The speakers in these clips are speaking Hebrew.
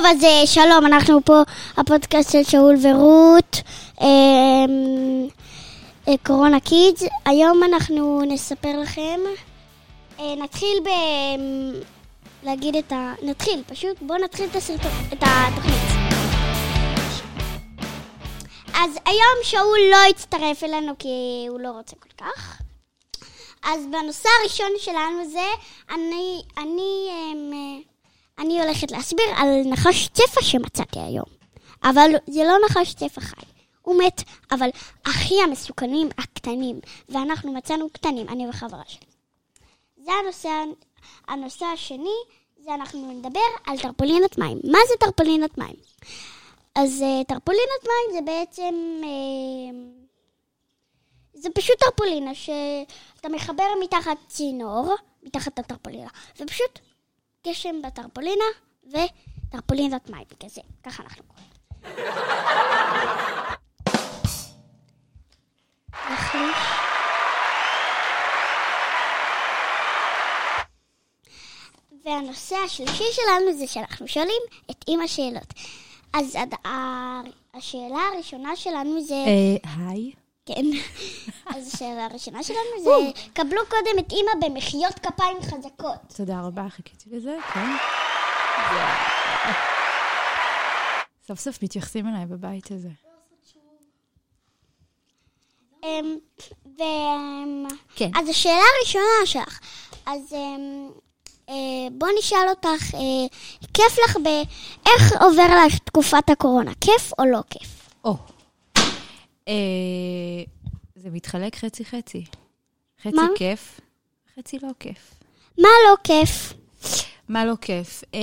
טוב, אז אה, שלום, אנחנו פה, הפודקאסט של שאול ורות, אה, אה, קורונה קידס. היום אנחנו נספר לכם, אה, נתחיל ב... להגיד את ה... נתחיל, פשוט בואו נתחיל את הסרטון, את התוכנית. אז היום שאול לא יצטרף אלינו כי הוא לא רוצה כל כך. אז בנושא הראשון שלנו זה, אני, אני, אמ, אני הולכת להסביר על נחש צפה שמצאתי היום. אבל זה לא נחש צפה חי, הוא מת, אבל הכי המסוכנים הקטנים, ואנחנו מצאנו קטנים, אני וחברה שלי. זה הנושא, הנושא השני, זה אנחנו נדבר על טרפולינת מים. מה זה טרפולינת מים? אז uh, טרפולינת מים זה בעצם... Uh, זה פשוט טרפולינה שאתה מחבר מתחת צינור, מתחת לטרפולינה, ופשוט גשם בטרפולינה וטרפולינת מים כזה, ככה אנחנו קוראים. והנושא השלישי שלנו זה שאנחנו שואלים את אימא שאלות. אז השאלה הראשונה שלנו זה... אה, היי. כן. אז השאלה הראשונה שלנו זה, קבלו קודם את אימא במחיאות כפיים חזקות. תודה רבה, חיכיתי לזה, כן. סוף סוף מתייחסים אליי בבית הזה. אמ, ו... כן. אז השאלה הראשונה שלך, אז אמ, אה, בוא נשאל אותך, אה, כיף לך ב... איך עובר לך תקופת הקורונה? כיף או לא כיף? או. אה, זה מתחלק חצי-חצי. חצי מה? כיף, חצי לא כיף. מה לא כיף? מה לא כיף? אה,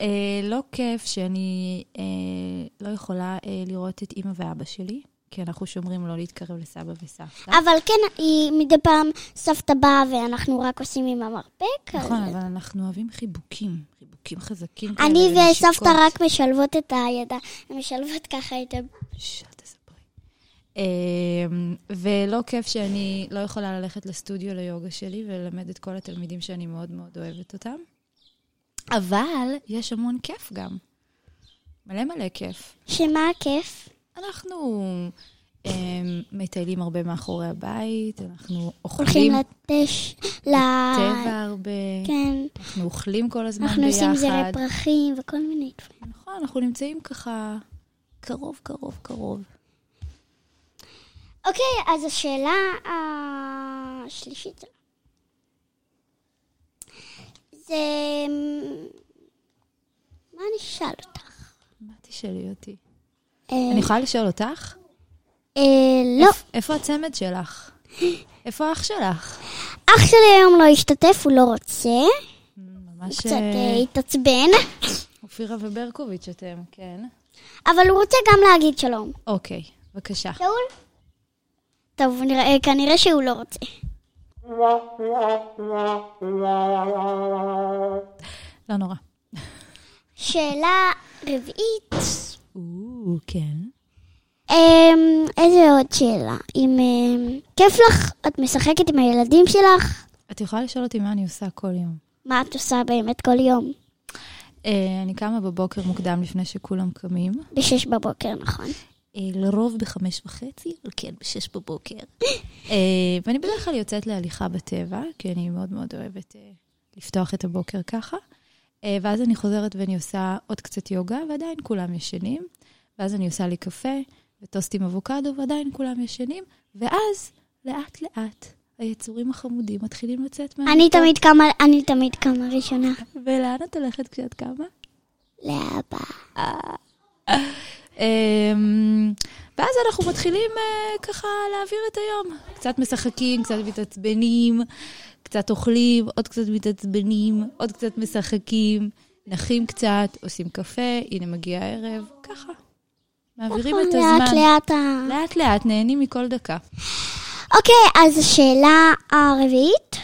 אה, לא כיף שאני אה, לא יכולה אה, לראות את אימא ואבא שלי, כי אנחנו שומרים לא להתקרב לסבא וסבתא. אבל כן, היא מדי פעם סבתא באה ואנחנו רק עושים עם המרפק. אז- נכון, אבל אנחנו אוהבים חיבוקים, חיבוקים חזקים כאלה. אני. וסבתא רק משלבות את הידיים, משלבות ככה את ה... אמ, ולא כיף שאני לא יכולה ללכת לסטודיו ליוגה שלי וללמד את כל התלמידים שאני מאוד מאוד אוהבת אותם. אבל יש המון כיף גם. מלא מלא כיף. שמה הכיף? אנחנו אמ, מטיילים הרבה מאחורי הבית, אנחנו הולכים אוכלים לטש, ל... טבע הרבה, כן, אנחנו אוכלים כל הזמן אנחנו עושים זרי ביחד. פרחים וכל מיני דברים. נכון, אנחנו נמצאים ככה קרוב, קרוב, קרוב. אוקיי, אז השאלה השלישית זה... מה אני אשאל אותך? מה תשאלי אותי? אה, אני יכולה לשאול אותך? אה, לא, איפ- איפה הצמד שלך? איפה אח שלך? אח שלי היום לא השתתף, הוא לא רוצה, ממש קצת אה, אה, התעצבן, אופירה וברקוביץ' אתם, כן. אבל הוא רוצה גם להגיד שלום. אוקיי, בבקשה. שאול? טוב, נראה, כנראה שהוא לא רוצה. לא נורא. שאלה רביעית, או, כן. אמ, איזה עוד שאלה? אם אמ, כיף לך, את משחקת עם הילדים שלך? את יכולה לשאול אותי מה אני עושה כל יום. מה את עושה באמת כל יום? אה, אני קמה בבוקר מוקדם לפני שכולם קמים. בשש בבוקר, נכון? אה, לרוב בחמש וחצי, אבל כן, בשש בבוקר. אה, ואני בדרך כלל יוצאת להליכה בטבע, כי אני מאוד מאוד אוהבת לפתוח את הבוקר ככה. ואז אני חוזרת ואני עושה עוד קצת יוגה, ועדיין כולם ישנים. ואז אני עושה לי קפה וטוסט עם אבוקדו, ועדיין כולם ישנים. ואז, לאט-לאט, היצורים החמודים מתחילים לצאת מה... אני תמיד קמה, אני תמיד קמה ראשונה. ולאן את הולכת כשאת קמה? לאבא. אמ, ואז אנחנו מתחילים אה, ככה להעביר את היום. קצת משחקים, קצת מתעצבנים, קצת אוכלים, עוד קצת מתעצבנים, עוד קצת משחקים, נחים קצת, עושים קפה, הנה מגיע הערב, ככה. מעבירים את נכון, לאט הזמן. לאט ה... לאט לאט, נהנים מכל דקה. אוקיי, אז השאלה הרביעית.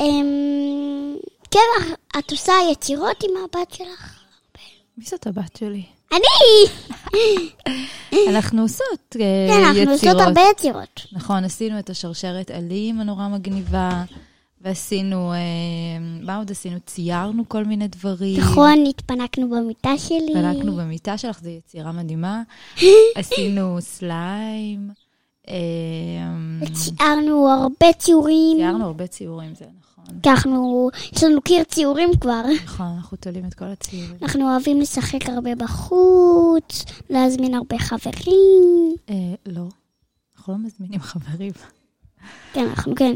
אמ, כן, את עושה יצירות עם הבת שלך? מי זאת הבת שלי? אני! אנחנו עושות אה, כן, אנחנו יצירות. עושות הרבה יצירות. נכון, עשינו את השרשרת עלים הנורא מגניבה, ועשינו, אה, מה עוד עשינו? ציירנו כל מיני דברים. נכון, התפנקנו במיטה שלי. התפנקנו במיטה שלך, זו יצירה מדהימה. עשינו סליים. אה, וציירנו הרבה ציורים. ציירנו הרבה ציורים, זה נכון. אנחנו, יש לנו קיר ציורים כבר. נכון, אנחנו תולים את כל הציורים. אנחנו אוהבים לשחק הרבה בחוץ, להזמין הרבה חברים. אה, לא, אנחנו לא מזמינים חברים. כן, אנחנו כן.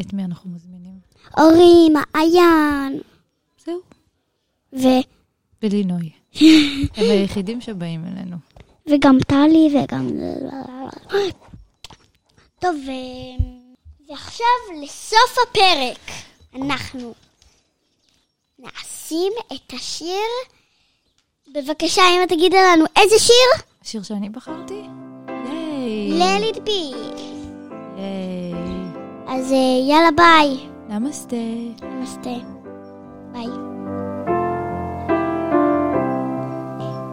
את מי אנחנו מזמינים? אורי, מעיין, זהו. ו, ולינוי. הם היחידים שבאים אלינו. וגם טלי, וגם... טוב. ועכשיו לסוף הפרק אנחנו נשים את השיר. בבקשה, אמא תגידי לנו איזה שיר? השיר שאני בחרתי? ייי. Let it be. ייי. אז אה, יאללה ביי. נמסטה. נמסטה. ביי.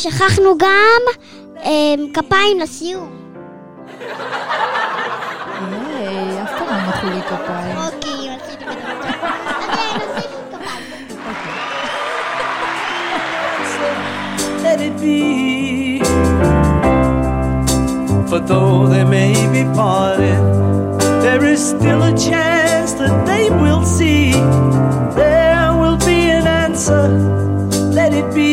ושכחנו גם כפיים לסיום. היי, אף פעם לא לי כפיים. אוקיי, רציתי Let it be. For though they may be parted, there is still a chance that they will see. There will be an answer. Let it be.